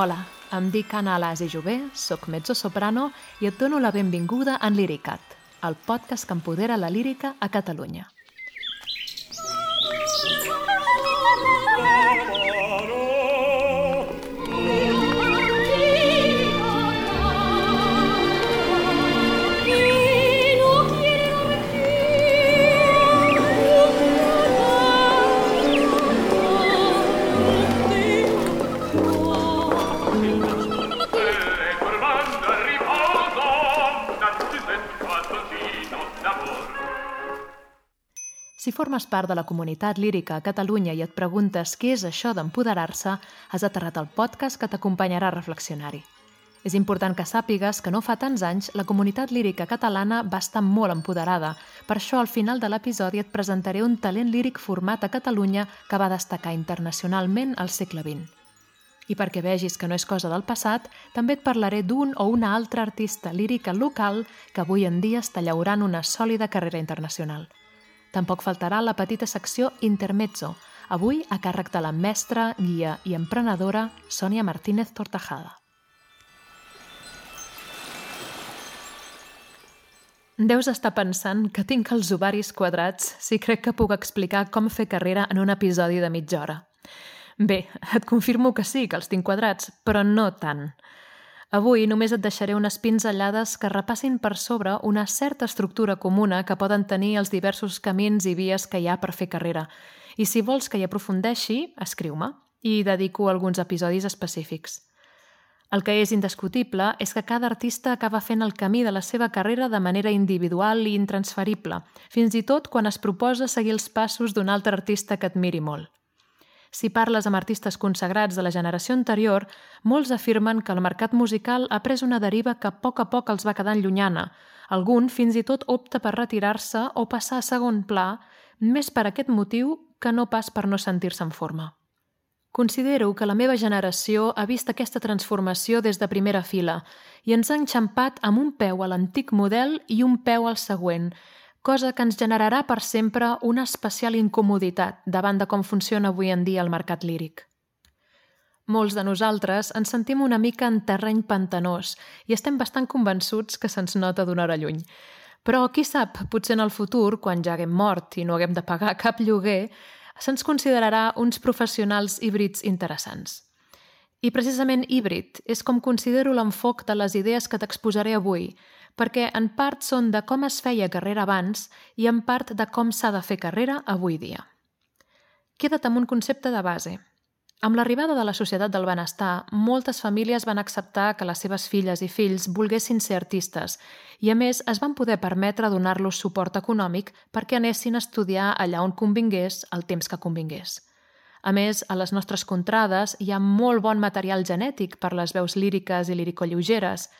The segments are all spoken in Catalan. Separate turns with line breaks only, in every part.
Hola, em dic Anna Alas i Jové, sóc mezzo-soprano i et dono la benvinguda en Liricat, el podcast que empodera la lírica a Catalunya. Si formes part de la comunitat lírica a Catalunya i et preguntes què és això d'empoderar-se, has aterrat al podcast que t'acompanyarà a reflexionar-hi. És important que sàpigues que no fa tants anys la comunitat lírica catalana va estar molt empoderada. Per això, al final de l'episodi et presentaré un talent líric format a Catalunya que va destacar internacionalment al segle XX. I perquè vegis que no és cosa del passat, també et parlaré d'un o una altra artista lírica local que avui en dia està llaurant una sòlida carrera internacional. Tampoc faltarà la petita secció Intermezzo, avui a càrrec de la mestra, guia i emprenedora Sònia Martínez Tortajada. Deus estar pensant que tinc els ovaris quadrats si crec que puc explicar com fer carrera en un episodi de mitja hora. Bé, et confirmo que sí, que els tinc quadrats, però no tant. Avui només et deixaré unes pinzellades que repassin per sobre una certa estructura comuna que poden tenir els diversos camins i vies que hi ha per fer carrera. I si vols que hi aprofundeixi, escriu-me i dedico alguns episodis específics. El que és indiscutible és que cada artista acaba fent el camí de la seva carrera de manera individual i intransferible, fins i tot quan es proposa seguir els passos d'un altre artista que admiri molt. Si parles amb artistes consagrats de la generació anterior, molts afirmen que el mercat musical ha pres una deriva que a poc a poc els va quedant llunyana. Algun fins i tot opta per retirar-se o passar a segon pla, més per aquest motiu que no pas per no sentir-se en forma. Considero que la meva generació ha vist aquesta transformació des de primera fila i ens ha enxampat amb un peu a l'antic model i un peu al següent, cosa que ens generarà per sempre una especial incomoditat davant de com funciona avui en dia el mercat líric. Molts de nosaltres ens sentim una mica en terreny pantanós i estem bastant convençuts que se'ns nota d'una hora lluny. Però qui sap, potser en el futur, quan ja haguem mort i no haguem de pagar cap lloguer, se'ns considerarà uns professionals híbrids interessants. I precisament híbrid és com considero l'enfoc de les idees que t'exposaré avui, perquè en part són de com es feia carrera abans i en part de com s'ha de fer carrera avui dia. Queda't amb un concepte de base. Amb l'arribada de la societat del benestar, moltes famílies van acceptar que les seves filles i fills volguessin ser artistes i, a més, es van poder permetre donar-los suport econòmic perquè anessin a estudiar allà on convingués el temps que convingués. A més, a les nostres contrades hi ha molt bon material genètic per les veus líriques i liricollogeres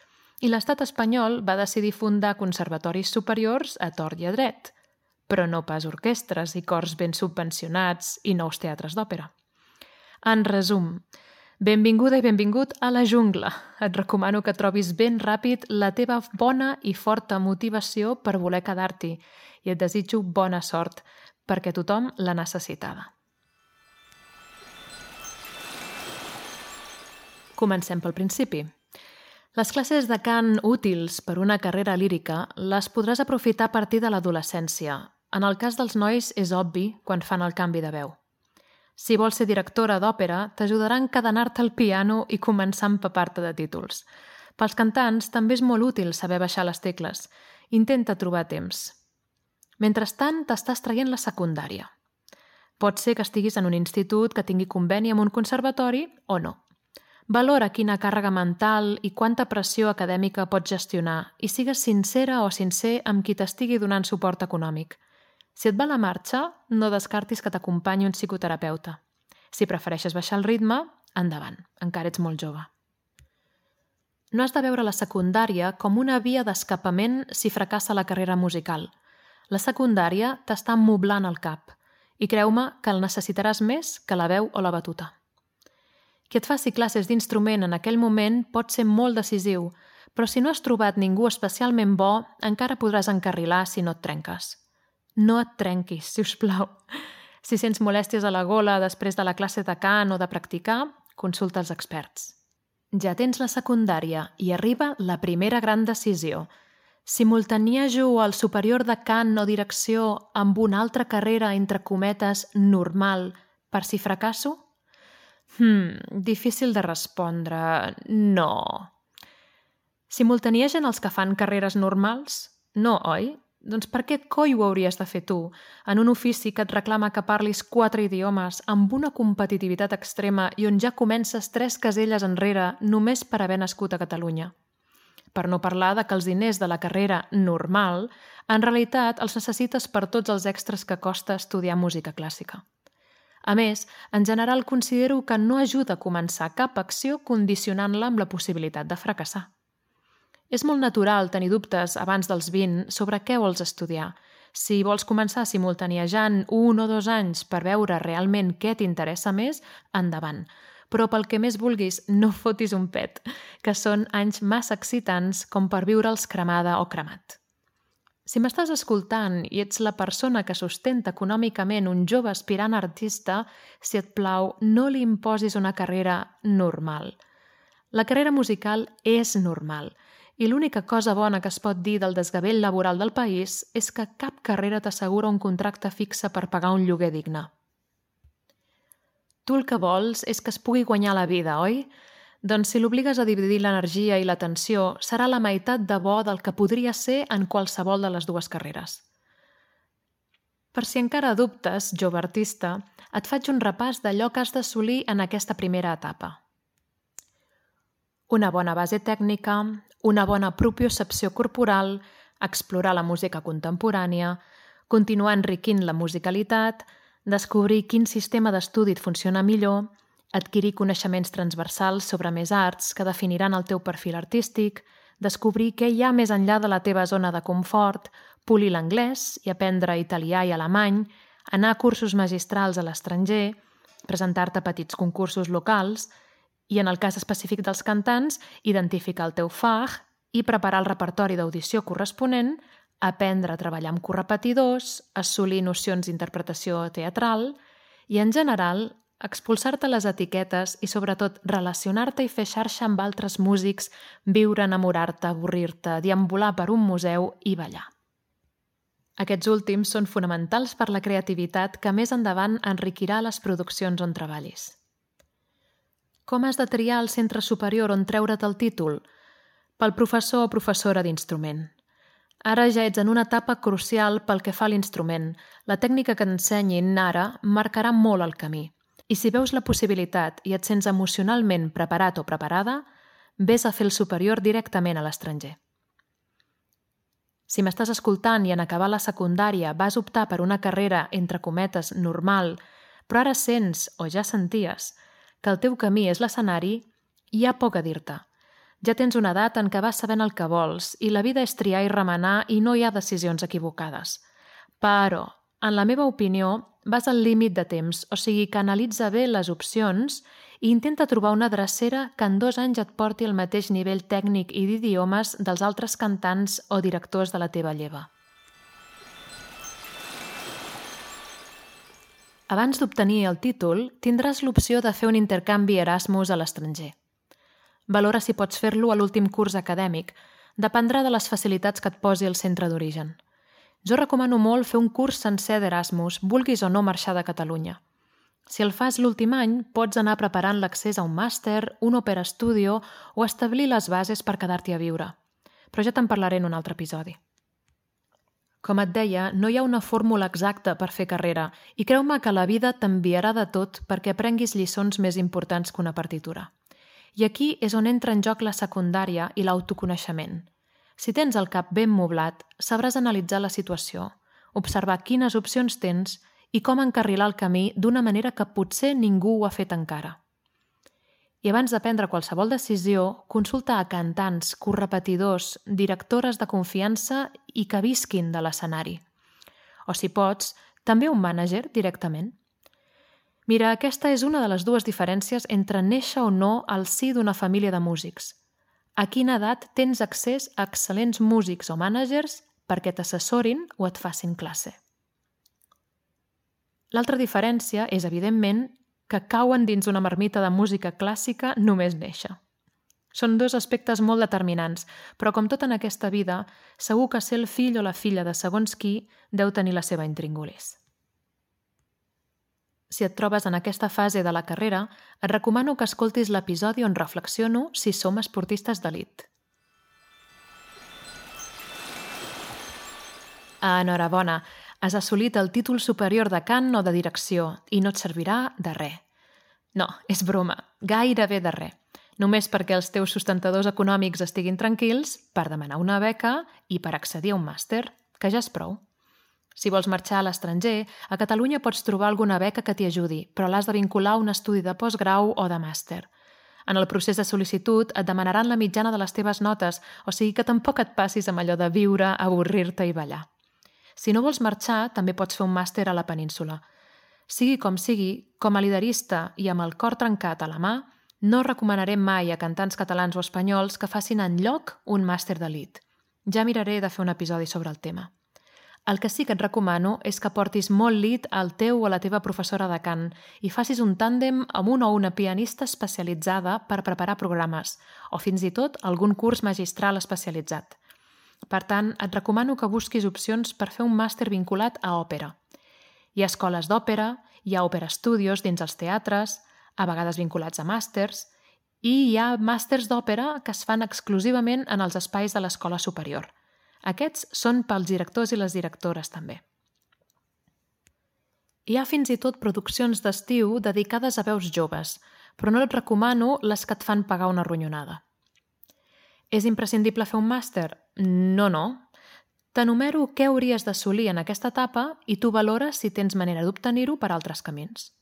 i l'estat espanyol va decidir fundar conservatoris superiors a tort i a dret, però no pas orquestres i cors ben subvencionats i nous teatres d'òpera. En resum, benvinguda i benvingut a la jungla. Et recomano que trobis ben ràpid la teva bona i forta motivació per voler quedar-t'hi i et desitjo bona sort perquè tothom la necessitava. Comencem pel principi. Les classes de cant útils per una carrera lírica les podràs aprofitar a partir de l'adolescència. En el cas dels nois és obvi quan fan el canvi de veu. Si vols ser directora d'òpera, t'ajudarà a encadenar-te al piano i començar a empapar-te de títols. Pels cantants també és molt útil saber baixar les tecles. Intenta trobar temps. Mentrestant, t'estàs traient la secundària. Pot ser que estiguis en un institut que tingui conveni amb un conservatori o no. Valora quina càrrega mental i quanta pressió acadèmica pots gestionar i sigues sincera o sincer amb qui t'estigui donant suport econòmic. Si et va la marxa, no descartis que t'acompanyi un psicoterapeuta. Si prefereixes baixar el ritme, endavant, encara ets molt jove. No has de veure la secundària com una via d'escapament si fracassa la carrera musical. La secundària t'està moblant el cap i creu-me que el necessitaràs més que la veu o la batuta. Que et faci classes d'instrument en aquell moment pot ser molt decisiu, però si no has trobat ningú especialment bo, encara podràs encarrilar si no et trenques. No et trenquis, si us plau. Si sents molèsties a la gola després de la classe de cant o de practicar, consulta els experts. ja tens la secundària i arriba la primera gran decisió. Simultaniejo el superior de cant o direcció amb una altra carrera, entre cometes, normal, per si fracasso? Hmm, difícil de respondre. No. Simultaniegen els que fan carreres normals? No, oi? Doncs per què coi ho hauries de fer tu, en un ofici que et reclama que parlis quatre idiomes, amb una competitivitat extrema i on ja comences tres caselles enrere només per haver nascut a Catalunya? Per no parlar de que els diners de la carrera normal en realitat els necessites per tots els extras que costa estudiar música clàssica. A més, en general considero que no ajuda a començar cap acció condicionant-la amb la possibilitat de fracassar. És molt natural tenir dubtes abans dels 20 sobre què vols estudiar. Si vols començar simultaniejant un o dos anys per veure realment què t'interessa més, endavant. Però pel que més vulguis, no fotis un pet, que són anys massa excitants com per viure'ls cremada o cremat. Si m'estàs escoltant i ets la persona que sustenta econòmicament un jove aspirant artista, si et plau, no li imposis una carrera normal. La carrera musical és normal – i l'única cosa bona que es pot dir del desgavell laboral del país és que cap carrera t'assegura un contracte fixe per pagar un lloguer digne. Tu el que vols és que es pugui guanyar la vida, oi? Doncs si l'obligues a dividir l'energia i l'atenció, serà la meitat de bo del que podria ser en qualsevol de les dues carreres. Per si encara dubtes, jove artista, et faig un repàs d'allò que has d'assolir en aquesta primera etapa. Una bona base tècnica, una bona propiocepció corporal, explorar la música contemporània, continuar enriquint la musicalitat, descobrir quin sistema d'estudi et funciona millor, adquirir coneixements transversals sobre més arts que definiran el teu perfil artístic, descobrir què hi ha més enllà de la teva zona de confort, polir l'anglès i aprendre italià i alemany, anar a cursos magistrals a l'estranger, presentar-te a petits concursos locals, i, en el cas específic dels cantants, identificar el teu fag i preparar el repertori d'audició corresponent, aprendre a treballar amb correpetidors, assolir nocions d'interpretació teatral i, en general, expulsar-te les etiquetes i, sobretot, relacionar-te i fer xarxa amb altres músics, viure, enamorar-te, avorrir-te, deambular per un museu i ballar. Aquests últims són fonamentals per la creativitat que més endavant enriquirà les produccions on treballis. Com has de triar el centre superior on treure't el títol? Pel professor o professora d'instrument. Ara ja ets en una etapa crucial pel que fa a l'instrument. La tècnica que ensenyin ara marcarà molt el camí. I si veus la possibilitat i et sents emocionalment preparat o preparada, vés a fer el superior directament a l'estranger. Si m'estàs escoltant i en acabar la secundària vas optar per una carrera, entre cometes, normal, però ara sents, o ja senties, que el teu camí és l'escenari, hi ha poc a dir-te. Ja tens una edat en què vas sabent el que vols i la vida és triar i remenar i no hi ha decisions equivocades. Però, en la meva opinió, vas al límit de temps, o sigui que analitza bé les opcions i intenta trobar una dracera que en dos anys et porti al mateix nivell tècnic i d'idiomes dels altres cantants o directors de la teva lleva. Abans d'obtenir el títol, tindràs l'opció de fer un intercanvi Erasmus a l'estranger. Valora si pots fer-lo a l'últim curs acadèmic. Dependrà de les facilitats que et posi el centre d'origen. Jo recomano molt fer un curs sencer d'Erasmus, vulguis o no marxar de Catalunya. Si el fas l'últim any, pots anar preparant l'accés a un màster, un Opera Studio o establir les bases per quedar-t'hi a viure. Però ja te'n parlaré en un altre episodi. Com et deia, no hi ha una fórmula exacta per fer carrera i creu-me que la vida t'enviarà de tot perquè aprenguis lliçons més importants que una partitura. I aquí és on entra en joc la secundària i l'autoconeixement. Si tens el cap ben moblat, sabràs analitzar la situació, observar quines opcions tens i com encarrilar el camí d'una manera que potser ningú ho ha fet encara. I abans de prendre qualsevol decisió, consulta a cantants, correpetidors, directores de confiança i que visquin de l'escenari. O si pots, també un mànager directament. Mira, aquesta és una de les dues diferències entre néixer o no al si d'una família de músics. A quina edat tens accés a excel·lents músics o mànagers perquè t'assessorin o et facin classe. L'altra diferència és, evidentment, que cauen dins una marmita de música clàssica només néixer. Són dos aspectes molt determinants, però com tot en aquesta vida, segur que ser el fill o la filla de segons qui deu tenir la seva intríngulis. Si et trobes en aquesta fase de la carrera, et recomano que escoltis l'episodi on reflexiono si som esportistes d'elit. Enhorabona, has assolit el títol superior de cant o de direcció i no et servirà de res. No, és broma, gairebé de res. Només perquè els teus sustentadors econòmics estiguin tranquils per demanar una beca i per accedir a un màster, que ja és prou. Si vols marxar a l'estranger, a Catalunya pots trobar alguna beca que t'hi ajudi, però l'has de vincular a un estudi de postgrau o de màster. En el procés de sol·licitud et demanaran la mitjana de les teves notes, o sigui que tampoc et passis amb allò de viure, avorrir-te i ballar. Si no vols marxar, també pots fer un màster a la península. Sigui com sigui, com a liderista i amb el cor trencat a la mà, no recomanarem mai a cantants catalans o espanyols que facin en lloc un màster d'elit. Ja miraré de fer un episodi sobre el tema. El que sí que et recomano és que portis molt lit al teu o la teva professora de cant i facis un tàndem amb un o una pianista especialitzada per preparar programes o fins i tot algun curs magistral especialitzat. Per tant, et recomano que busquis opcions per fer un màster vinculat a òpera. Hi ha escoles d'òpera, hi ha òpera estudios dins els teatres, a vegades vinculats a màsters, i hi ha màsters d'òpera que es fan exclusivament en els espais de l'escola superior. Aquests són pels directors i les directores també. Hi ha fins i tot produccions d'estiu dedicades a veus joves, però no et recomano les que et fan pagar una ronyonada. És imprescindible fer un màster? No, no. T'enumero què hauries d'assolir en aquesta etapa i tu valores si tens manera d'obtenir-ho per altres camins.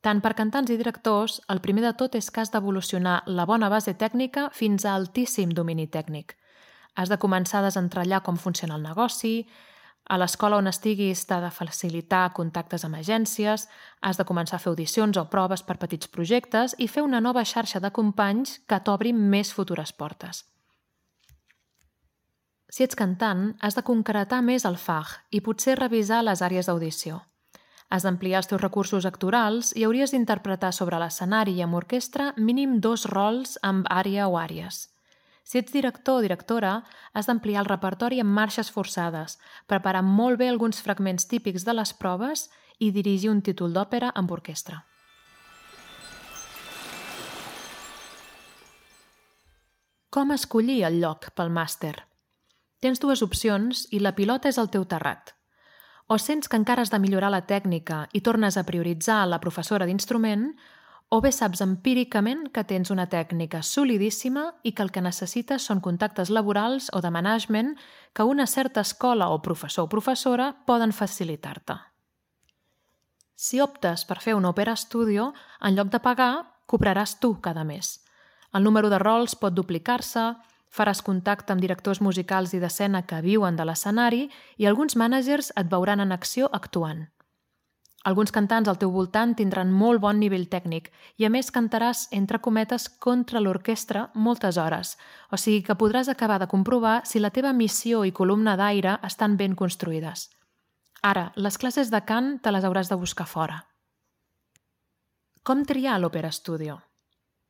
Tant per cantants i directors, el primer de tot és has d'evolucionar la bona base tècnica fins a altíssim domini tècnic. Has de començar a desentrellar com funciona el negoci, a l'escola on estiguis t'ha de facilitar contactes amb agències, has de començar a fer audicions o proves per petits projectes i fer una nova xarxa de companys que t'obri més futures portes. Si ets cantant, has de concretar més el FAG i potser revisar les àrees d'audició. Has d'ampliar els teus recursos actorals i hauries d'interpretar sobre l'escenari i amb orquestra mínim dos rols amb àrea o àrees. Si ets director o directora, has d'ampliar el repertori amb marxes forçades, preparar molt bé alguns fragments típics de les proves i dirigir un títol d'òpera amb orquestra. Com escollir el lloc pel màster? Tens dues opcions i la pilota és el teu terrat – o sents que encara has de millorar la tècnica i tornes a prioritzar la professora d'instrument, o bé saps empíricament que tens una tècnica solidíssima i que el que necessites són contactes laborals o de management que una certa escola o professor o professora poden facilitar-te. Si optes per fer un opera studio, en lloc de pagar, cobraràs tu cada mes. El número de rols pot duplicar-se, Faràs contacte amb directors musicals i d'escena que viuen de l'escenari i alguns mànagers et veuran en acció actuant. Alguns cantants al teu voltant tindran molt bon nivell tècnic i a més cantaràs, entre cometes, contra l'orquestra moltes hores, o sigui que podràs acabar de comprovar si la teva missió i columna d'aire estan ben construïdes. Ara, les classes de cant te les hauràs de buscar fora. Com triar l'Opera Studio?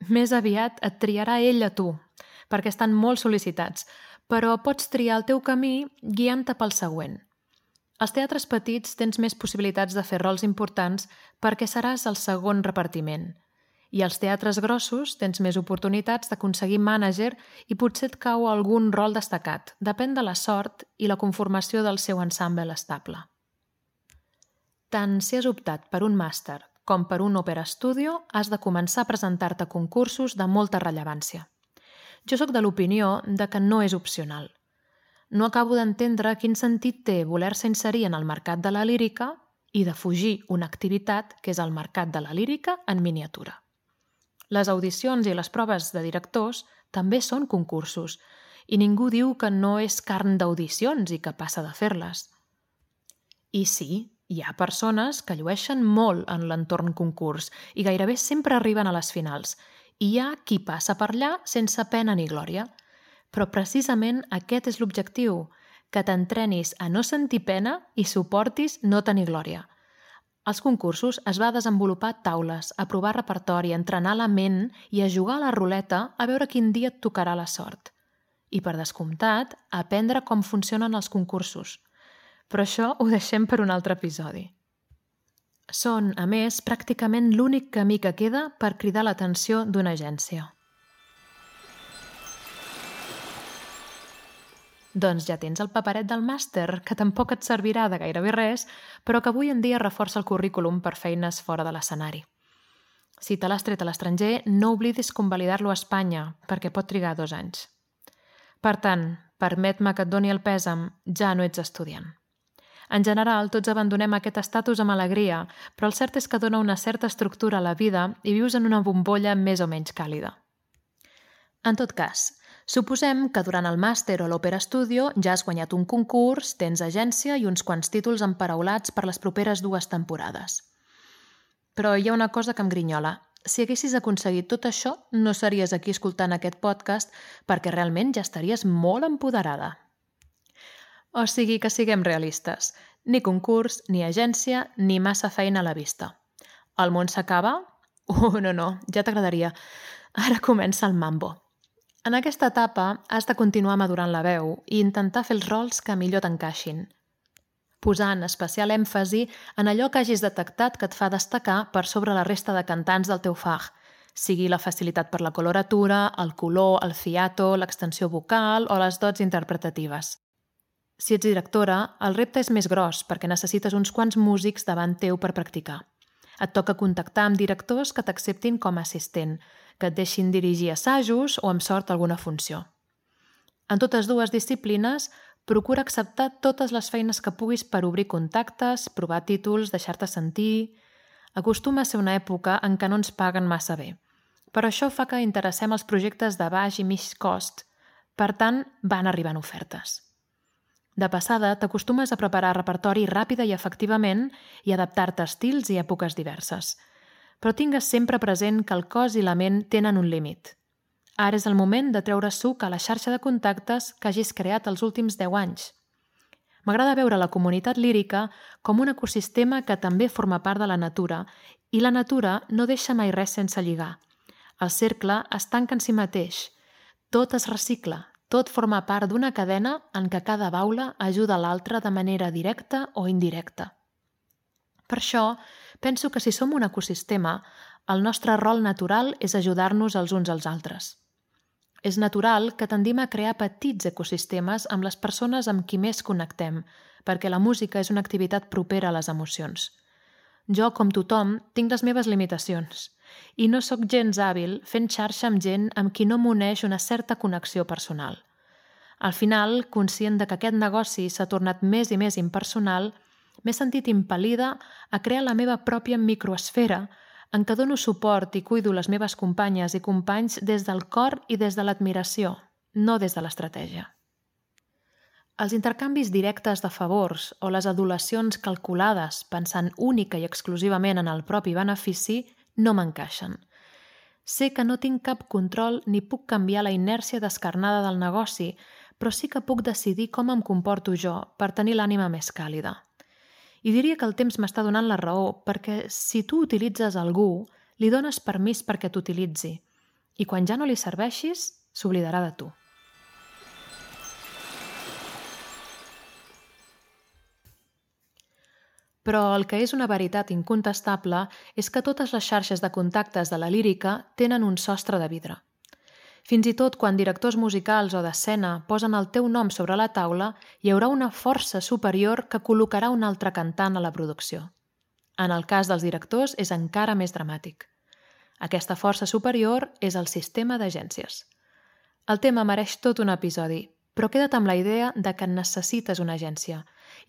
Més aviat et triarà ell a tu, perquè estan molt sol·licitats, però pots triar el teu camí guiant-te pel següent. Als teatres petits tens més possibilitats de fer rols importants perquè seràs el segon repartiment. I als teatres grossos tens més oportunitats d'aconseguir mànager i potser et cau algun rol destacat. Depèn de la sort i la conformació del seu ensemble estable. Tant si has optat per un màster com per un opera studio, has de començar a presentar-te a concursos de molta rellevància. Jo sóc de l'opinió de que no és opcional. No acabo d'entendre quin sentit té voler-se inserir en el mercat de la lírica i de fugir una activitat que és el mercat de la lírica en miniatura. Les audicions i les proves de directors també són concursos i ningú diu que no és carn d'audicions i que passa de fer-les. I sí, hi ha persones que llueixen molt en l'entorn concurs i gairebé sempre arriben a les finals i hi ha qui passa per allà sense pena ni glòria. Però precisament aquest és l'objectiu, que t'entrenis a no sentir pena i suportis no tenir glòria. Als concursos es va desenvolupar taules, a provar repertori, a entrenar la ment i a jugar a la ruleta a veure quin dia et tocarà la sort. I, per descomptat, a aprendre com funcionen els concursos. Però això ho deixem per un altre episodi. Són, a més, pràcticament l'únic camí que queda per cridar l'atenció d'una agència. Doncs ja tens el paperet del màster, que tampoc et servirà de gairebé res, però que avui en dia reforça el currículum per feines fora de l'escenari. Si te l'has tret a l'estranger, no oblidis convalidar-lo a Espanya, perquè pot trigar dos anys. Per tant, permet-me que et doni el pèsam, ja no ets estudiant. En general, tots abandonem aquest estatus amb alegria, però el cert és que dona una certa estructura a la vida i vius en una bombolla més o menys càlida. En tot cas, Suposem que durant el màster o l'Opera Studio ja has guanyat un concurs, tens agència i uns quants títols emparaulats per les properes dues temporades. Però hi ha una cosa que em grinyola. Si haguessis aconseguit tot això, no series aquí escoltant aquest podcast perquè realment ja estaries molt empoderada. O sigui que siguem realistes. Ni concurs, ni agència, ni massa feina a la vista. El món s'acaba? Oh, no, no, ja t'agradaria. Ara comença el mambo. En aquesta etapa has de continuar madurant la veu i intentar fer els rols que millor t'encaixin, posant especial èmfasi en allò que hagis detectat que et fa destacar per sobre la resta de cantants del teu fag, sigui la facilitat per la coloratura, el color, el fiato, l'extensió vocal o les dots interpretatives. Si ets directora, el repte és més gros perquè necessites uns quants músics davant teu per practicar. Et toca contactar amb directors que t'acceptin com a assistent, que et deixin dirigir assajos o, amb sort, alguna funció. En totes dues disciplines, procura acceptar totes les feines que puguis per obrir contactes, provar títols, deixar-te sentir... Acostuma a ser una època en què no ens paguen massa bé. Però això fa que interessem els projectes de baix i mig cost. Per tant, van arribant ofertes. De passada, t'acostumes a preparar repertori ràpida i efectivament i adaptar-te a estils i èpoques diverses – però tingues sempre present que el cos i la ment tenen un límit. Ara és el moment de treure suc a la xarxa de contactes que hagis creat els últims 10 anys. M'agrada veure la comunitat lírica com un ecosistema que també forma part de la natura i la natura no deixa mai res sense lligar. El cercle es tanca en si mateix. Tot es recicla, tot forma part d'una cadena en què cada baula ajuda l'altra de manera directa o indirecta. Per això, penso que si som un ecosistema, el nostre rol natural és ajudar-nos els uns als altres. És natural que tendim a crear petits ecosistemes amb les persones amb qui més connectem, perquè la música és una activitat propera a les emocions. Jo, com tothom, tinc les meves limitacions i no sóc gens hàbil fent xarxa amb gent amb qui no m'uneix una certa connexió personal. Al final, conscient de que aquest negoci s'ha tornat més i més impersonal, m'he sentit impel·lida a crear la meva pròpia microesfera en què dono suport i cuido les meves companyes i companys des del cor i des de l'admiració, no des de l'estratègia. Els intercanvis directes de favors o les adulacions calculades pensant única i exclusivament en el propi benefici no m'encaixen. Sé que no tinc cap control ni puc canviar la inèrcia descarnada del negoci, però sí que puc decidir com em comporto jo per tenir l'ànima més càlida. I diria que el temps m'està donant la raó, perquè si tu utilitzes algú, li dones permís perquè t'utilitzi. I quan ja no li serveixis, s'oblidarà de tu. Però el que és una veritat incontestable és que totes les xarxes de contactes de la lírica tenen un sostre de vidre. Fins i tot quan directors musicals o d'escena posen el teu nom sobre la taula, hi haurà una força superior que col·locarà un altre cantant a la producció. En el cas dels directors és encara més dramàtic. Aquesta força superior és el sistema d'agències. El tema mereix tot un episodi, però queda't amb la idea de que necessites una agència.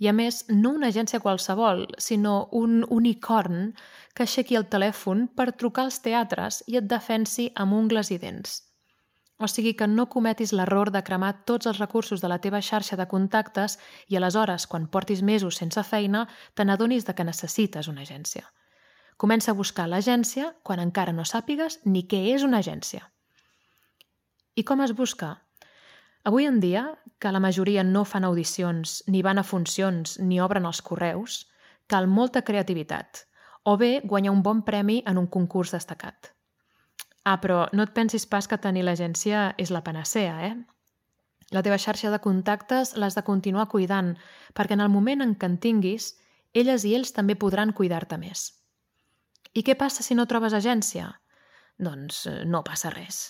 I a més, no una agència qualsevol, sinó un unicorn que aixequi el telèfon per trucar als teatres i et defensi amb ungles i dents. O sigui que no cometis l'error de cremar tots els recursos de la teva xarxa de contactes i aleshores, quan portis mesos sense feina, te n'adonis que necessites una agència. Comença a buscar l'agència quan encara no sàpigues ni què és una agència. I com es busca? Avui en dia, que la majoria no fan audicions, ni van a funcions, ni obren els correus, cal molta creativitat, o bé guanyar un bon premi en un concurs destacat. Ah, però no et pensis pas que tenir l'agència és la panacea, eh? La teva xarxa de contactes l'has de continuar cuidant, perquè en el moment en què en tinguis, elles i ells també podran cuidar-te més. I què passa si no trobes agència? Doncs eh, no passa res.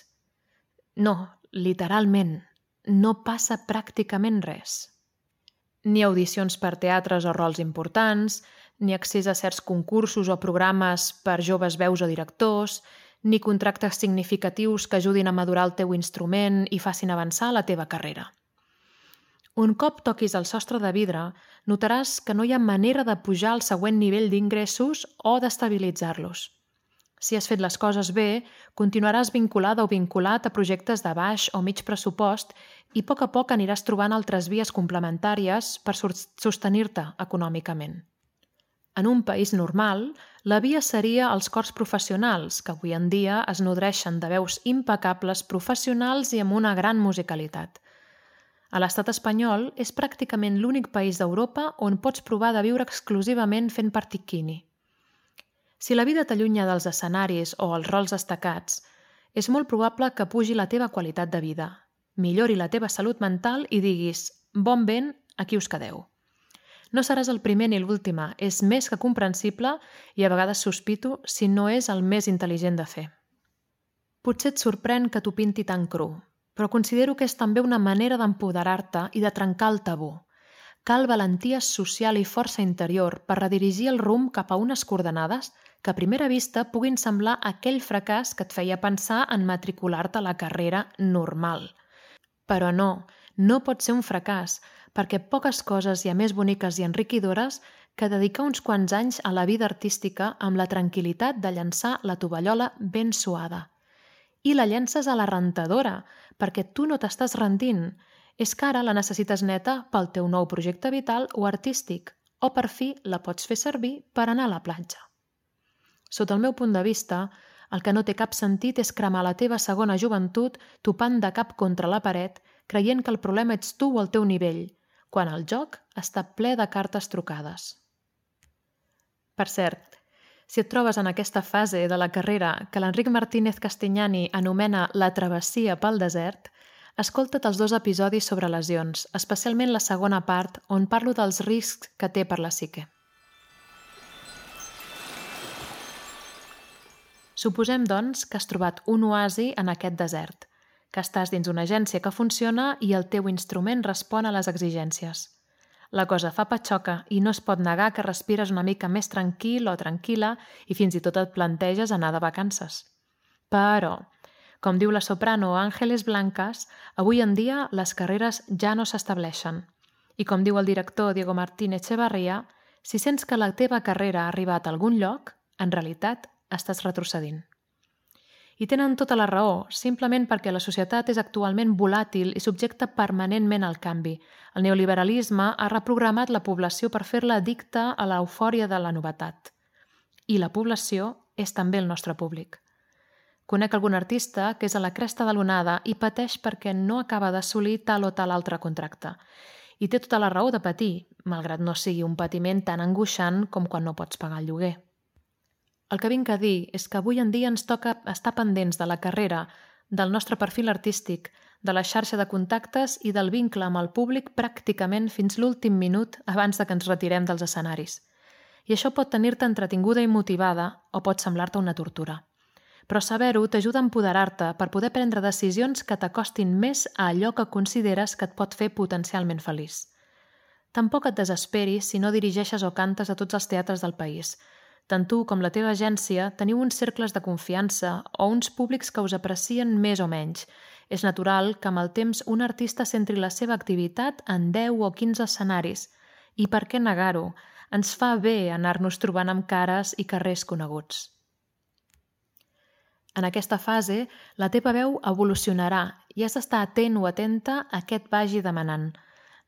No, literalment, no passa pràcticament res. Ni audicions per teatres o rols importants, ni accés a certs concursos o programes per joves veus o directors, ni contractes significatius que ajudin a madurar el teu instrument i facin avançar la teva carrera. Un cop toquis el sostre de vidre, notaràs que no hi ha manera de pujar al següent nivell d'ingressos o d'estabilitzar-los. Si has fet les coses bé, continuaràs vinculada o vinculat a projectes de baix o mig pressupost i a poc a poc aniràs trobant altres vies complementàries per sostenir-te econòmicament. En un país normal, la via seria els cors professionals, que avui en dia es nodreixen de veus impecables professionals i amb una gran musicalitat. A l'estat espanyol és pràcticament l'únic país d'Europa on pots provar de viure exclusivament fent partiquini. Si la vida t'allunya dels escenaris o els rols destacats, és molt probable que pugi la teva qualitat de vida, millori la teva salut mental i diguis «bon vent, aquí us quedeu». No seràs el primer ni l'última, és més que comprensible i a vegades sospito si no és el més intel·ligent de fer. Potser et sorprèn que t'ho pinti tan cru, però considero que és també una manera d'empoderar-te i de trencar el tabú. Cal valentia social i força interior per redirigir el rumb cap a unes coordenades que a primera vista puguin semblar aquell fracàs que et feia pensar en matricular-te a la carrera normal. Però no, no pot ser un fracàs, perquè poques coses hi ha més boniques i enriquidores que dedicar uns quants anys a la vida artística amb la tranquil·litat de llançar la tovallola ben suada. I la llences a la rentadora, perquè tu no t'estàs rendint. És que ara la necessites neta pel teu nou projecte vital o artístic, o per fi la pots fer servir per anar a la platja. Sota el meu punt de vista, el que no té cap sentit és cremar la teva segona joventut topant de cap contra la paret, creient que el problema ets tu o el teu nivell, quan el joc està ple de cartes trucades. Per cert, si et trobes en aquesta fase de la carrera que l'Enric Martínez Castignani anomena la travessia pel desert, escolta't els dos episodis sobre lesions, especialment la segona part, on parlo dels riscs que té per la psique. Suposem, doncs, que has trobat un oasi en aquest desert – que estàs dins una agència que funciona i el teu instrument respon a les exigències. La cosa fa patxoca i no es pot negar que respires una mica més tranquil o tranquil·la i fins i tot et planteges anar de vacances. Però, com diu la soprano Àngeles Blancas, avui en dia les carreres ja no s'estableixen. I com diu el director Diego Martín Echevarria, si sents que la teva carrera ha arribat a algun lloc, en realitat estàs retrocedint. I tenen tota la raó, simplement perquè la societat és actualment volàtil i subjecta permanentment al canvi. El neoliberalisme ha reprogramat la població per fer-la addicta a l'eufòria de la novetat. I la població és també el nostre públic. Conec algun artista que és a la cresta de l'onada i pateix perquè no acaba d'assolir tal o tal altre contracte. I té tota la raó de patir, malgrat no sigui un patiment tan angoixant com quan no pots pagar el lloguer. El que vinc a dir és que avui en dia ens toca estar pendents de la carrera, del nostre perfil artístic, de la xarxa de contactes i del vincle amb el públic pràcticament fins l'últim minut abans de que ens retirem dels escenaris. I això pot tenir-te entretinguda i motivada o pot semblar-te una tortura. Però saber-ho t'ajuda a empoderar-te per poder prendre decisions que t'acostin més a allò que consideres que et pot fer potencialment feliç. Tampoc et desesperis si no dirigeixes o cantes a tots els teatres del país – tant tu com la teva agència teniu uns cercles de confiança o uns públics que us aprecien més o menys. És natural que amb el temps un artista centri la seva activitat en 10 o 15 escenaris. I per què negar-ho? Ens fa bé anar-nos trobant amb cares i carrers coneguts. En aquesta fase, la teva veu evolucionarà i has d'estar atent o atenta a què et vagi demanant –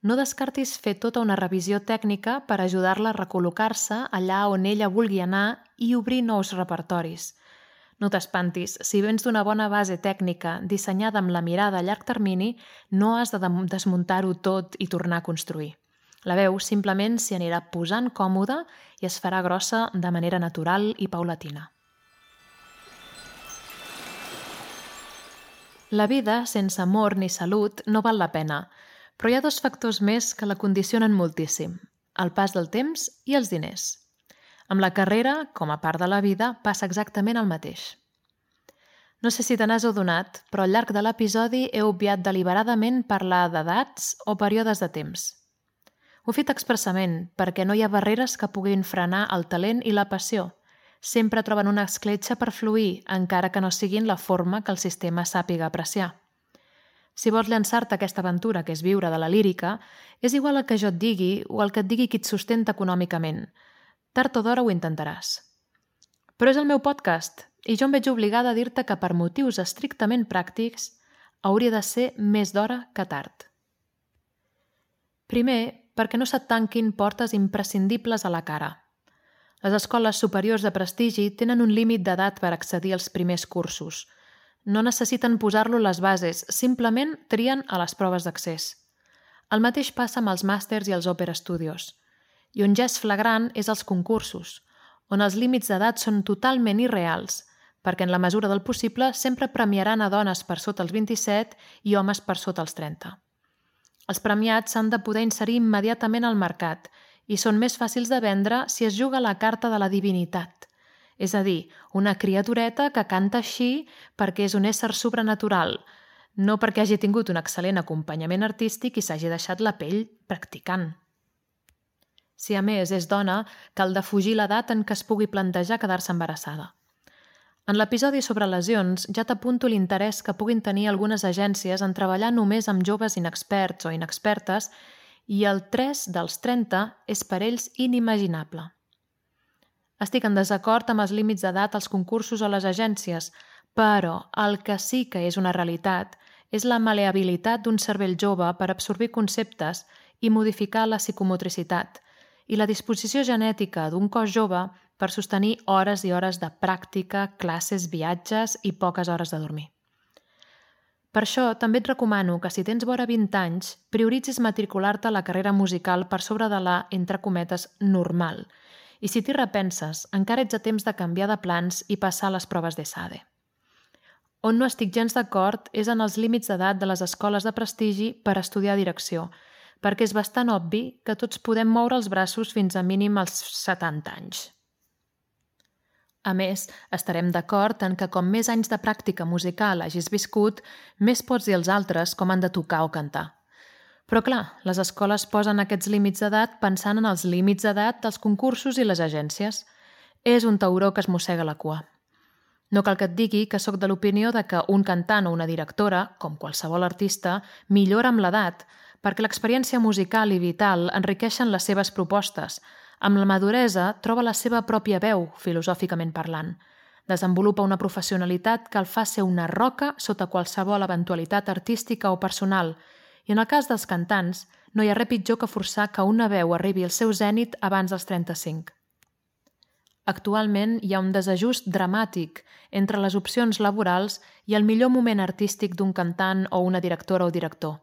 no descartis fer tota una revisió tècnica per ajudar-la a recol·locar-se allà on ella vulgui anar i obrir nous repertoris. No t'espantis, si vens d'una bona base tècnica dissenyada amb la mirada a llarg termini, no has de desmuntar-ho tot i tornar a construir. La veu simplement s'hi anirà posant còmoda i es farà grossa de manera natural i paulatina. La vida sense amor ni salut no val la pena, però hi ha dos factors més que la condicionen moltíssim, el pas del temps i els diners. Amb la carrera, com a part de la vida, passa exactament el mateix. No sé si te n'has adonat, però al llarg de l'episodi he obviat deliberadament parlar d'edats o períodes de temps. Ho he fet expressament perquè no hi ha barreres que puguin frenar el talent i la passió – sempre troben una escletxa per fluir, encara que no siguin la forma que el sistema sàpiga apreciar. Si vols llançar-te aquesta aventura, que és viure de la lírica, és igual el que jo et digui o el que et digui qui et sustenta econòmicament. Tard o d'hora ho intentaràs. Però és el meu podcast i jo em veig obligada a dir-te que per motius estrictament pràctics hauria de ser més d'hora que tard. Primer, perquè no se't tanquin portes imprescindibles a la cara – les escoles superiors de prestigi tenen un límit d'edat per accedir als primers cursos. No necessiten posar-lo les bases, simplement trien a les proves d'accés. El mateix passa amb els màsters i els Opera Studios. I on ja és flagrant és els concursos, on els límits d'edat són totalment irreals, perquè en la mesura del possible sempre premiaran a dones per sota els 27 i homes per sota els 30. Els premiats s'han de poder inserir immediatament al mercat i són més fàcils de vendre si es juga la carta de la divinitat. És a dir, una criatureta que canta així perquè és un ésser sobrenatural, no perquè hagi tingut un excel·lent acompanyament artístic i s'hagi deixat la pell practicant. Si a més és dona, cal defugir l'edat en què es pugui plantejar quedar-se embarassada. En l'episodi sobre lesions ja t'apunto l'interès que puguin tenir algunes agències en treballar només amb joves inexperts o inexpertes i el 3 dels 30 és per ells inimaginable. Estic en desacord amb els límits d'edat als concursos o les agències, però el que sí que és una realitat és la maleabilitat d'un cervell jove per absorbir conceptes i modificar la psicomotricitat i la disposició genètica d'un cos jove per sostenir hores i hores de pràctica, classes, viatges i poques hores de dormir. Per això, també et recomano que si tens vora 20 anys, prioritzis matricular-te a la carrera musical per sobre de la, entre cometes, normal. I si t'hi repenses, encara ets a temps de canviar de plans i passar les proves d'ESADE. On no estic gens d'acord és en els límits d'edat de les escoles de prestigi per estudiar direcció, perquè és bastant obvi que tots podem moure els braços fins a mínim als 70 anys. A més, estarem d'acord en que com més anys de pràctica musical hagis viscut, més pots dir als altres com han de tocar o cantar. Però clar, les escoles posen aquests límits d'edat pensant en els límits d'edat dels concursos i les agències. És un tauró que es mossega la cua. No cal que et digui que sóc de l'opinió de que un cantant o una directora, com qualsevol artista, millora amb l'edat, perquè l'experiència musical i vital enriqueixen les seves propostes, amb la maduresa troba la seva pròpia veu, filosòficament parlant. Desenvolupa una professionalitat que el fa ser una roca sota qualsevol eventualitat artística o personal, i en el cas dels cantants, no hi ha res pitjor que forçar que una veu arribi al seu zènit abans dels 35. Actualment hi ha un desajust dramàtic entre les opcions laborals i el millor moment artístic d'un cantant o una directora o director.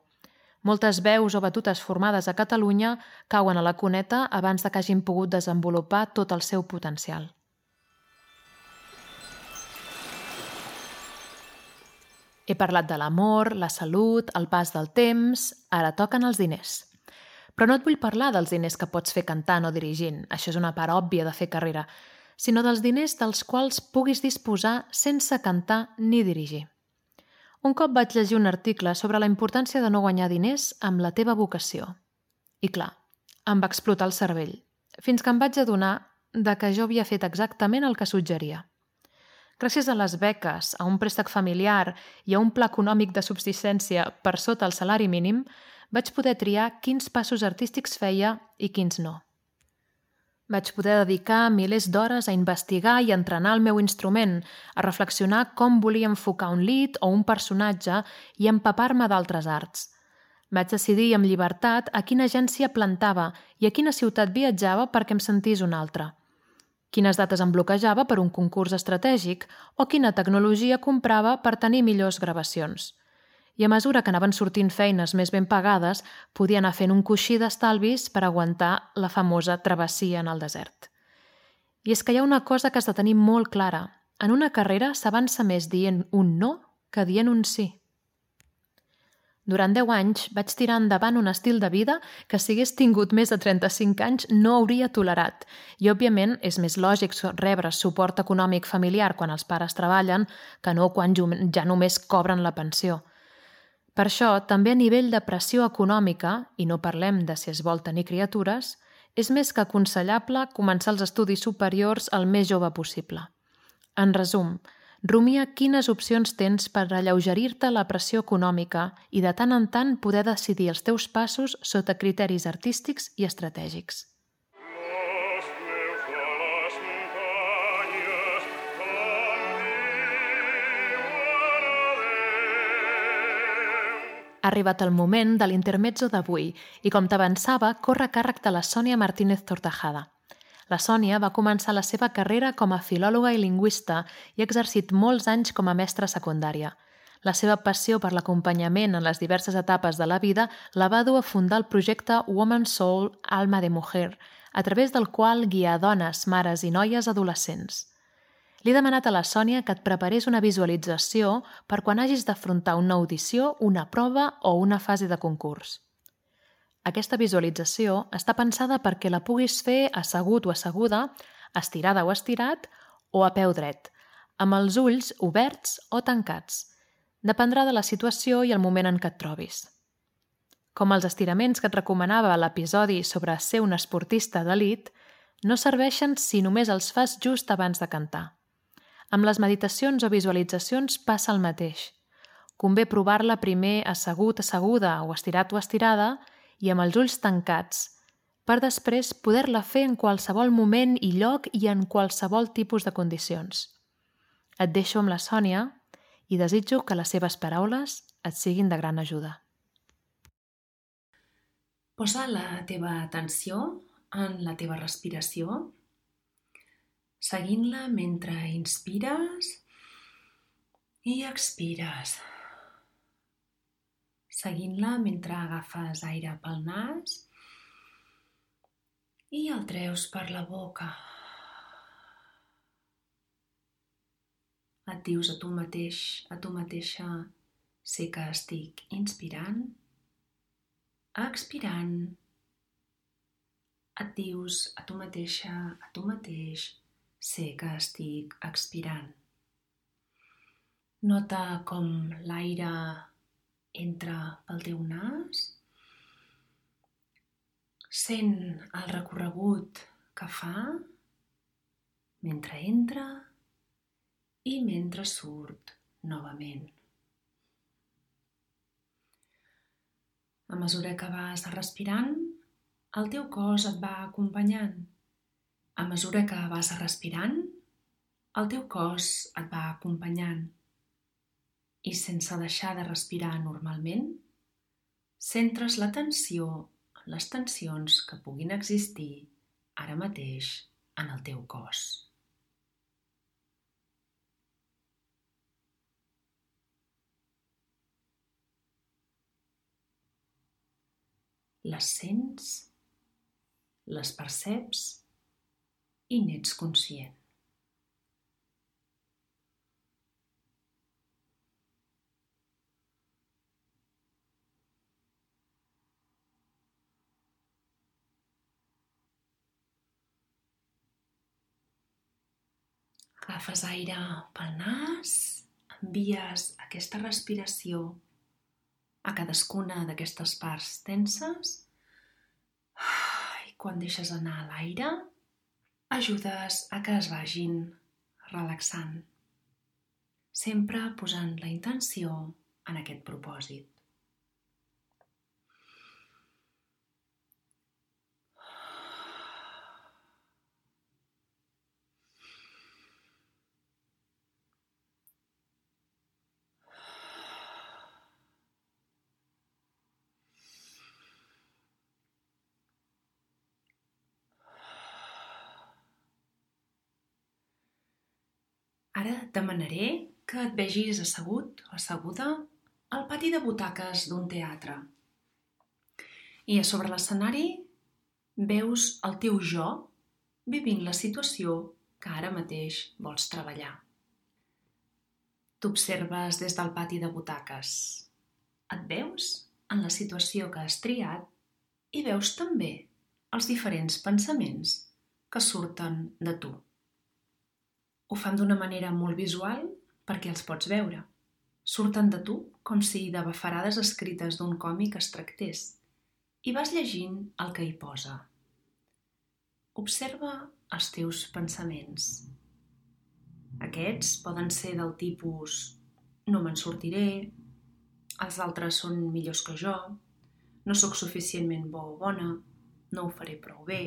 Moltes veus o batutes formades a Catalunya cauen a la cuneta abans de que hagin pogut desenvolupar tot el seu potencial. He parlat de l'amor, la salut, el pas del temps... Ara toquen els diners. Però no et vull parlar dels diners que pots fer cantant o dirigint, això és una part òbvia de fer carrera, sinó dels diners dels quals puguis disposar sense cantar ni dirigir. Un cop vaig llegir un article sobre la importància de no guanyar diners amb la teva vocació. I clar, em va explotar el cervell, fins que em vaig adonar de que jo havia fet exactament el que suggeria. Gràcies a les beques, a un préstec familiar i a un pla econòmic de subsistència per sota el salari mínim, vaig poder triar quins passos artístics feia i quins no. Vaig poder dedicar milers d'hores a investigar i entrenar el meu instrument, a reflexionar com volia enfocar un lit o un personatge i empapar-me d'altres arts. Vaig decidir amb llibertat a quina agència plantava i a quina ciutat viatjava perquè em sentís una altra. Quines dates em bloquejava per un concurs estratègic o quina tecnologia comprava per tenir millors gravacions. i a mesura que anaven sortint feines més ben pagades, podia anar fent un coixí d'estalvis per aguantar la famosa travessia en el desert. I és que hi ha una cosa que has de tenir molt clara. En una carrera s'avança més dient un no que dient un sí. Durant 10 anys vaig tirar endavant un estil de vida que si hagués tingut més de 35 anys no hauria tolerat. I, òbviament, és més lògic rebre suport econòmic familiar quan els pares treballen que no quan ja només cobren la pensió. Per això, també a nivell de pressió econòmica, i no parlem de si es vol tenir criatures, és més que aconsellable començar els estudis superiors el més jove possible. En resum, Rumia quines opcions tens per alleugerir-te la pressió econòmica i de tant en tant poder decidir els teus passos sota criteris artístics i estratègics. Ha arribat el moment de l'intermezzo d'avui i, com t'avançava, corre càrrec de la Sònia Martínez Tortajada. La Sònia va començar la seva carrera com a filòloga i lingüista i ha exercit molts anys com a mestra secundària. La seva passió per l'acompanyament en les diverses etapes de la vida la va dur a fundar el projecte Woman Soul Alma de Mujer, a través del qual guia dones, mares i noies adolescents. Li he demanat a la Sònia que et preparés una visualització per quan hagis d'afrontar una audició, una prova o una fase de concurs. Aquesta visualització està pensada perquè la puguis fer assegut o asseguda, estirada o estirat, o a peu dret, amb els ulls oberts o tancats. Dependrà de la situació i el moment en què et trobis. Com els estiraments que et recomanava l'episodi sobre ser un esportista d'elit, no serveixen si només els fas just abans de cantar. Amb les meditacions o visualitzacions passa el mateix. Convé provar-la primer assegut, asseguda o estirat o estirada i amb els ulls tancats, per després poder-la fer en qualsevol moment i lloc i en qualsevol tipus de condicions. Et deixo amb la Sònia i desitjo que les seves paraules et siguin de gran ajuda.
Posa la teva atenció en la teva respiració, seguint-la mentre inspires i expires seguint-la mentre agafes aire pel nas i el treus per la boca. Et dius a tu mateix, a tu mateixa, sé que estic inspirant, expirant. Et dius a tu mateixa, a tu mateix, sé que estic expirant. Nota com l'aire entra pel teu nas, sent el recorregut que fa mentre entra i mentre surt novament. A mesura que vas respirant, el teu cos et va acompanyant. A mesura que vas respirant, el teu cos et va acompanyant i sense deixar de respirar normalment, centres l'atenció en les tensions que puguin existir ara mateix en el teu cos. Les sents, les perceps i n'ets conscient. Agafes aire pel nas, envies aquesta respiració a cadascuna d'aquestes parts tenses i quan deixes anar l'aire ajudes a que es vagin relaxant, sempre posant la intenció en aquest propòsit. Ara demanaré que et vegis assegut o asseguda al pati de butaques d'un teatre. I a sobre l'escenari veus el teu jo vivint la situació que ara mateix vols treballar. T'observes des del pati de butaques. Et veus en la situació que has triat i veus també els diferents pensaments que surten de tu. Ho fan d'una manera molt visual perquè els pots veure. Surten de tu com si de bafarades escrites d'un còmic es tractés i vas llegint el que hi posa. Observa els teus pensaments. Aquests poden ser del tipus no me'n sortiré, els altres són millors que jo, no sóc suficientment bo o bona, no ho faré prou bé,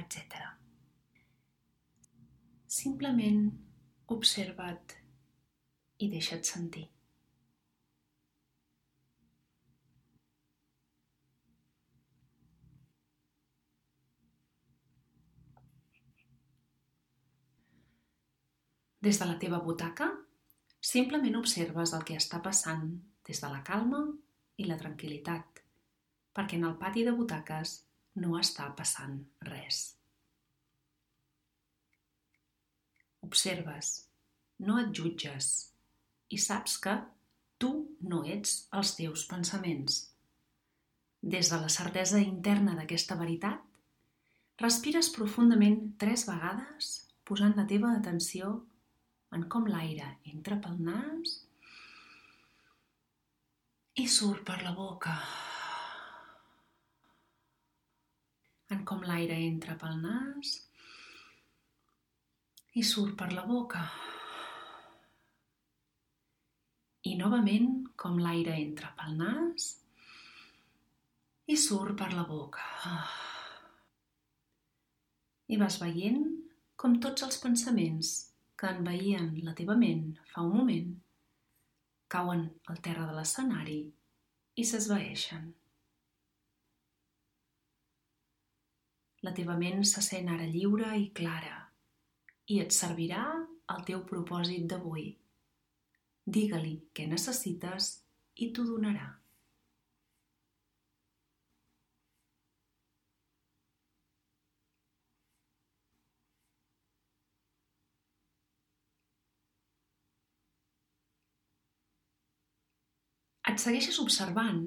etc. Simplement observa't i deixa't sentir. Des de la teva butaca, simplement observes el que està passant des de la calma i la tranquil·litat, perquè en el pati de butaques no està passant res. Observes, no et jutges i saps que tu no ets els teus pensaments. Des de la certesa interna d'aquesta veritat, respires profundament tres vegades posant la teva atenció en com l'aire entra pel nas i surt per la boca. En com l'aire entra pel nas i surt per la boca. I novament com l'aire entra pel nas i surt per la boca. I vas veient com tots els pensaments que envaïen la teva ment fa un moment, cauen al terra de l'escenari i s'esvaeixen. La teva ment se sent ara lliure i clara i et servirà el teu propòsit d'avui. Digue-li què necessites i t'ho donarà. et segueixes observant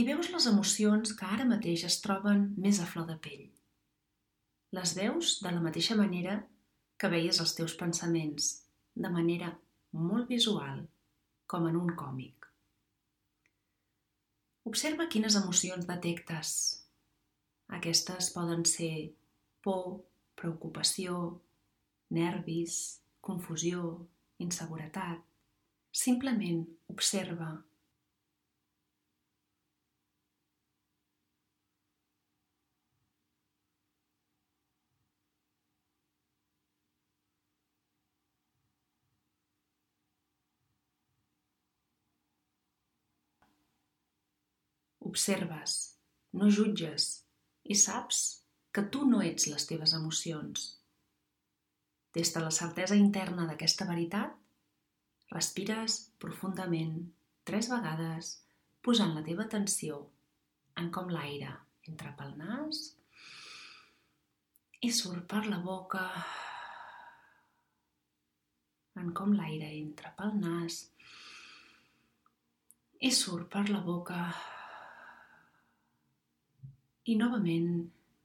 i veus les emocions que ara mateix es troben més a flor de pell. Les veus de la mateixa manera que veies els teus pensaments, de manera molt visual, com en un còmic. Observa quines emocions detectes. Aquestes poden ser por, preocupació, nervis, confusió, inseguretat, Simplement observa. Observes, no jutges i saps que tu no ets les teves emocions. Des de la certesa interna d'aquesta veritat, Respires profundament tres vegades, posant la teva atenció en com l'aire entra pel nas i surt per la boca, en com l'aire entra pel nas i surt per la boca i novament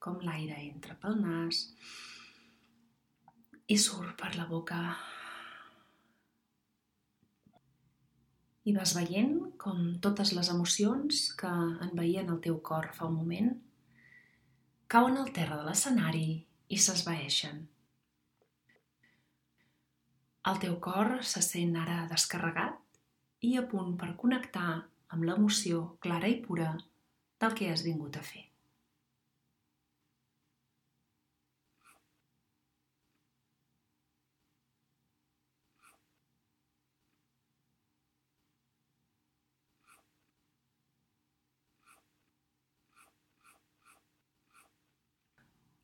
com l'aire entra pel nas i surt per la boca i vas veient com totes les emocions que envaïen el teu cor fa un moment cauen al terra de l'escenari i s'esvaeixen. El teu cor se sent ara descarregat i a punt per connectar amb l'emoció clara i pura del que has vingut a fer.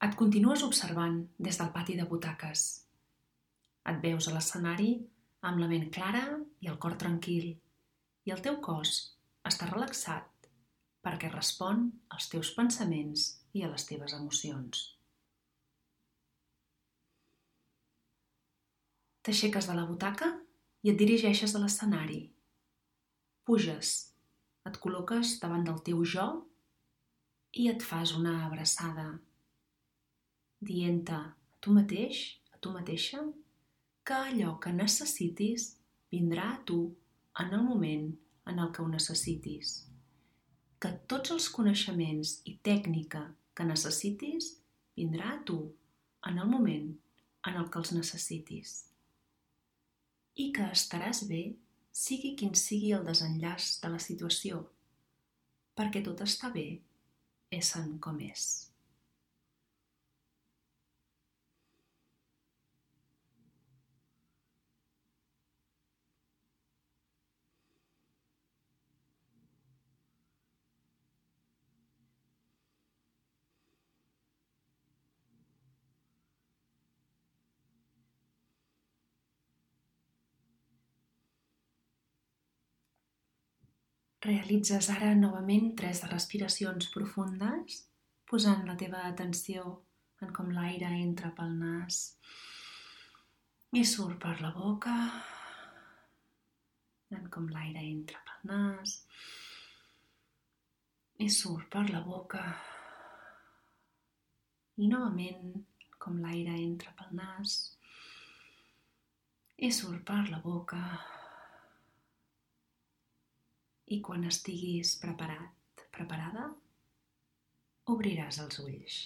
Et continues observant des del pati de butaques. Et veus a l'escenari amb la ment clara i el cor tranquil i el teu cos està relaxat perquè respon als teus pensaments i a les teves emocions. T'aixeques de la butaca i et dirigeixes a l'escenari. Puges, et col·loques davant del teu jo i et fas una abraçada, dient-te a tu mateix, a tu mateixa, que allò que necessitis vindrà a tu en el moment en el que ho necessitis. Que tots els coneixements i tècnica que necessitis vindrà a tu en el moment en el que els necessitis. I que estaràs bé sigui quin sigui el desenllaç de la situació, perquè tot està bé essent com és. Realitzes ara novament tres respiracions profundes, posant la teva atenció en com l'aire entra pel nas i surt per la boca, en com l'aire entra pel nas i surt per la boca. I novament com l'aire entra pel nas i surt per la boca i quan estiguis preparat, preparada, obriràs els ulls.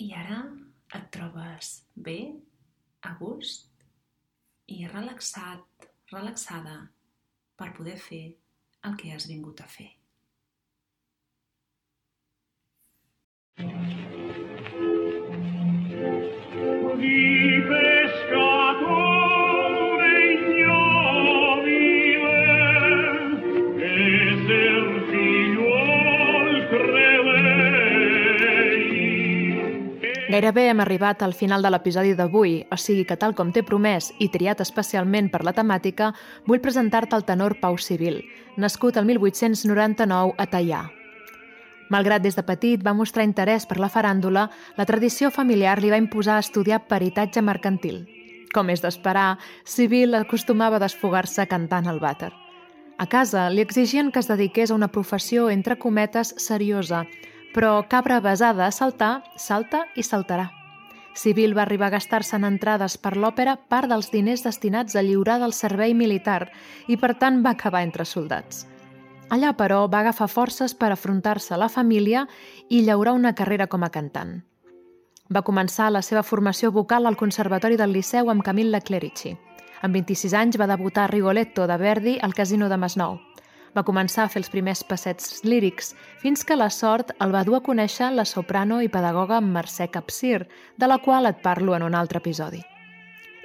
I ara et trobes bé, a gust i relaxat, relaxada per poder fer el que has vingut a fer.
Di pescatore
Gairebé hem arribat al final de l'episodi d'avui, o sigui que tal com t'he promès i triat especialment per la temàtica, vull presentar-te el tenor Pau Civil, nascut el 1899 a Tallà. Malgrat des de petit va mostrar interès per la faràndula, la tradició familiar li va imposar estudiar peritatge mercantil. Com és d'esperar, Civil acostumava a desfogar-se cantant al vàter. A casa li exigien que es dediqués a una professió entre cometes seriosa, però cabra besada a saltar, salta i saltarà. Civil va arribar a gastar-se en entrades per l'òpera part dels diners destinats a lliurar del servei militar i, per tant, va acabar entre soldats. Allà, però, va agafar forces per afrontar-se a la família i llaurar una carrera com a cantant. Va començar la seva formació vocal al Conservatori del Liceu amb Camille Clerici. Amb 26 anys va debutar Rigoletto de Verdi al Casino de Masnou. Va començar a fer els primers passets lírics, fins que la sort el va dur a conèixer la soprano i pedagoga Mercè Capcir, de la qual et parlo en un altre episodi.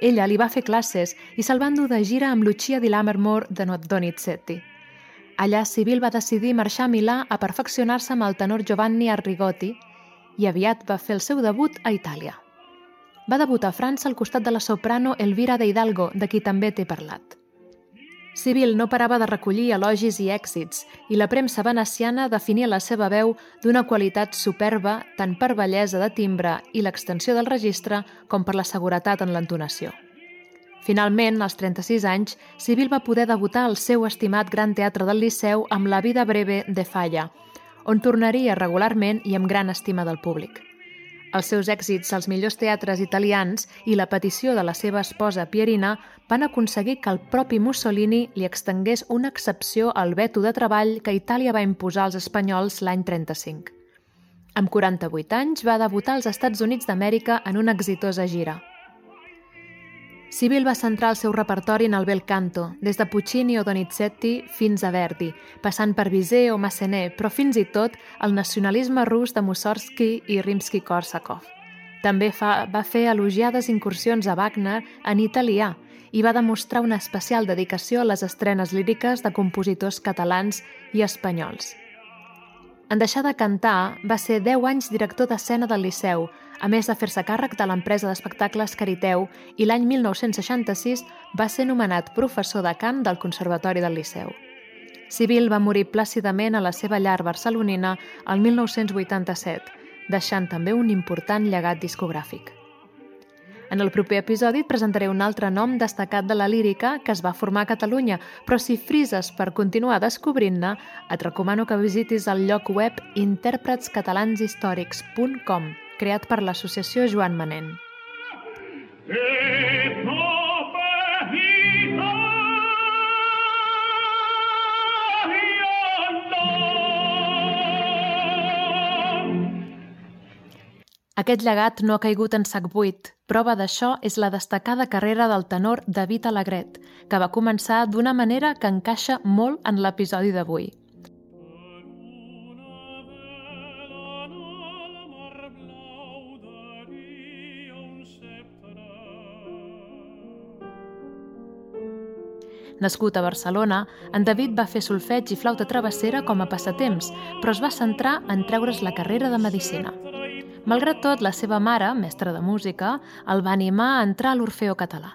Ella li va fer classes i se'l van dur de gira amb Lucia di Lammermoor de Donizetti. Allà Civil va decidir marxar a Milà a perfeccionar-se amb el tenor Giovanni Arrigotti i aviat va fer el seu debut a Itàlia. Va debutar a França al costat de la soprano Elvira de Hidalgo, de qui també t'he parlat. Civil no parava de recollir elogis i èxits i la premsa veneciana definia la seva veu d'una qualitat superba tant per bellesa de timbre i l'extensió del registre com per la seguretat en l'entonació. Finalment, als 36 anys, Civil va poder debutar al seu estimat Gran Teatre del Liceu amb La vida breve de Falla, on tornaria regularment i amb gran estima del públic. Els seus èxits als millors teatres italians i la petició de la seva esposa Pierina van aconseguir que el propi Mussolini li extengués una excepció al veto de treball que Itàlia va imposar als espanyols l'any 35. Amb 48 anys va debutar als Estats Units d'Amèrica en una exitosa gira. Civil va centrar el seu repertori en el bel canto, des de Puccini o Donizetti fins a Verdi, passant per Bizet o Massenet, però fins i tot el nacionalisme rus de Mussorgsky i Rimsky-Korsakov. També fa, va fer elogiades incursions a Wagner en italià i va demostrar una especial dedicació a les estrenes líriques de compositors catalans i espanyols. En deixar de cantar, va ser 10 anys director d'escena del Liceu, a més de fer-se càrrec de l'empresa d'espectacles Cariteu i l'any 1966 va ser nomenat professor de cant del Conservatori del Liceu. Civil va morir plàcidament a la seva llar barcelonina el 1987, deixant també un important llegat discogràfic. En el proper episodi et presentaré un altre nom destacat de la lírica que es va formar a Catalunya, però si frises per continuar descobrint-ne, et recomano que visitis el lloc web interpretscatalanshistorics.com, creat per l'associació Joan Manent. Aquest llegat no ha caigut en sac buit. Prova d'això és la destacada carrera del tenor David Alegret, que va començar d'una manera que encaixa molt en l'episodi d'avui. Nascut a Barcelona, en David va fer solfeig i flauta travessera com a passatemps, però es va centrar en treure's la carrera de medicina. Malgrat tot, la seva mare, mestra de música, el va animar a entrar a l'Orfeó català.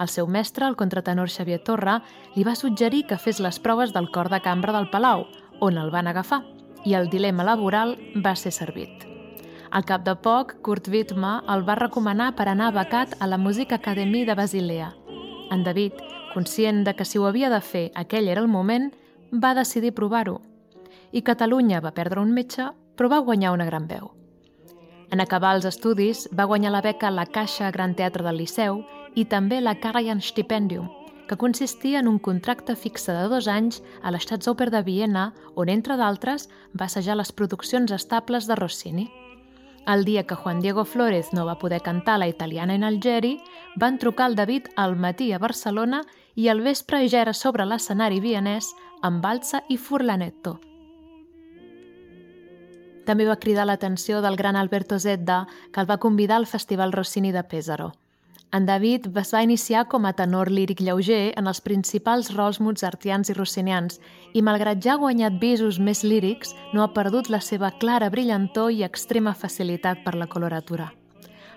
El seu mestre, el contratenor Xavier Torra, li va suggerir que fes les proves del cor de cambra del Palau, on el van agafar, i el dilema laboral va ser servit. Al cap de poc, Kurt Wittmer el va recomanar per anar becat a la Music Academy de Basilea. En David, conscient de que si ho havia de fer aquell era el moment, va decidir provar-ho. I Catalunya va perdre un metge, però va guanyar una gran veu. En acabar els estudis, va guanyar la beca a la Caixa Gran Teatre del Liceu i també la Karajan Stipendium, que consistia en un contracte fixe de dos anys a l'Staatsoper de Viena, on, entre d'altres, va assajar les produccions estables de Rossini. El dia que Juan Diego Flores no va poder cantar la italiana en Algeri, van trucar al David al matí a Barcelona i al vespre ja era sobre l'escenari vienès amb balsa i furlanetto. També va cridar l'atenció del gran Alberto Zedda, que el va convidar al Festival Rossini de Pesaro. En David es va iniciar com a tenor líric lleuger en els principals rols mozartians i rossinians i, malgrat ja ha guanyat visos més lírics, no ha perdut la seva clara brillantor i extrema facilitat per la coloratura.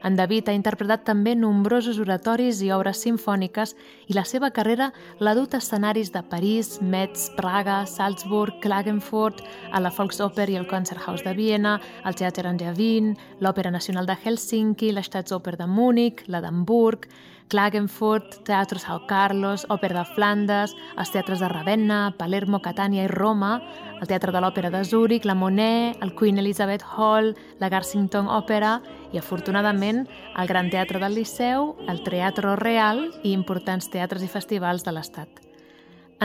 En David ha interpretat també nombrosos oratoris i obres sinfòniques i la seva carrera l'ha dut a escenaris de París, Metz, Praga, Salzburg, Klagenfurt, a la Volksoper i el Konzerthaus de Viena, al Theater Angevin, l'Òpera Nacional de Helsinki, la Staatsoper de Múnich, la d'Hamburg, Klagenfurt, Teatre São Carlos, Òpera de Flandes, els teatres de Ravenna, Palermo, Catània i Roma, el Teatre de l'Òpera de Zúrich, la Monet, el Queen Elizabeth Hall, la Garsington Opera i, afortunadament, el Gran Teatre del Liceu, el Teatro Real i importants teatres i festivals de l'Estat.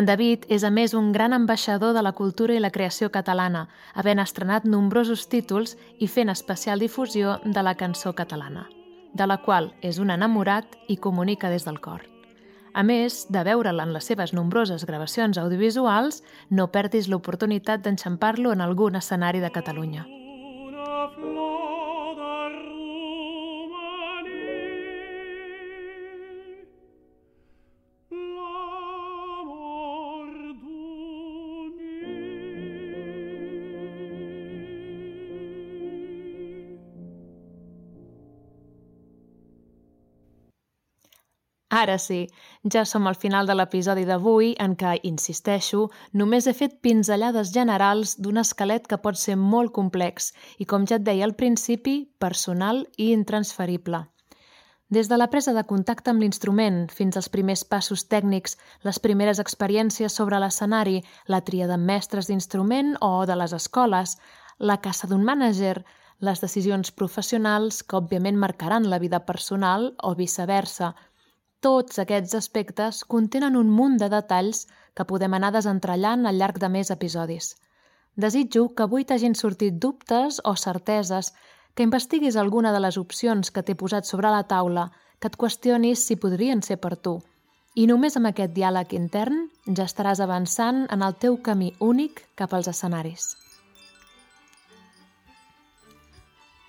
En David és, a més, un gran ambaixador de la cultura i la creació catalana, havent estrenat nombrosos títols i fent especial difusió de la cançó catalana de la qual és un enamorat i comunica des del cor. A més de veure'l en les seves nombroses gravacions audiovisuals, no perdis l'oportunitat d'enxampar-lo en algun escenari de Catalunya. Ara sí, ja som al final de l'episodi d'avui en què, insisteixo, només he fet pinzellades generals d'un esquelet que pot ser molt complex i, com ja et deia al principi, personal i intransferible. Des de la presa de contacte amb l'instrument fins als primers passos tècnics, les primeres experiències sobre l'escenari, la tria de mestres d'instrument o de les escoles, la caça d'un mànager, les decisions professionals que òbviament marcaran la vida personal o viceversa. Tots aquests aspectes contenen un munt de detalls que podem anar desentrellant al llarg de més episodis. Desitjo que avui t'hagin sortit dubtes o certeses, que investiguis alguna de les opcions que t'he posat sobre la taula, que et qüestionis si podrien ser per tu. I només amb aquest diàleg intern ja estaràs avançant en el teu camí únic cap als escenaris.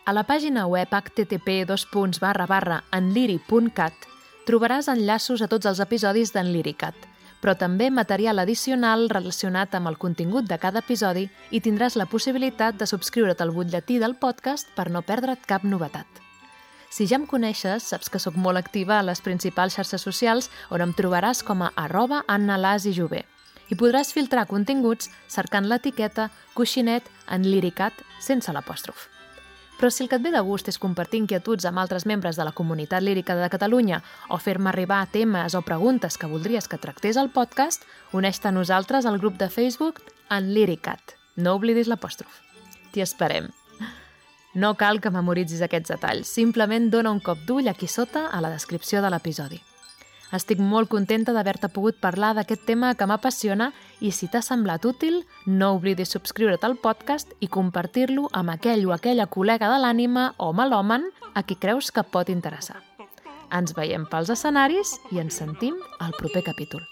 A la pàgina web http enliri.cat trobaràs enllaços a tots els episodis d'en Liricat. però també material addicional relacionat amb el contingut de cada episodi i tindràs la possibilitat de subscriure't al butlletí del podcast per no perdre't cap novetat. Si ja em coneixes, saps que sóc molt activa a les principals xarxes socials on em trobaràs com a arroba annalas i jove i podràs filtrar continguts cercant l'etiqueta coixinet en liricat sense l'apòstrof. Però si el que et ve de gust és compartir inquietuds amb altres membres de la comunitat lírica de Catalunya o fer-me arribar temes o preguntes que voldries que tractés al podcast, uneix-te a nosaltres al grup de Facebook en Liricat. No oblidis l'apòstrof. T'hi esperem. No cal que memoritzis aquests detalls, simplement dona un cop d'ull aquí sota a la descripció de l'episodi. Estic molt contenta d'haver-te pogut parlar d'aquest tema que m'apassiona i si t'ha semblat útil, no oblidis subscriure't al podcast i compartir-lo amb aquell o aquella col·lega de l'ànima o melòman a qui creus que pot interessar. Ens veiem pels escenaris i ens sentim al proper capítol.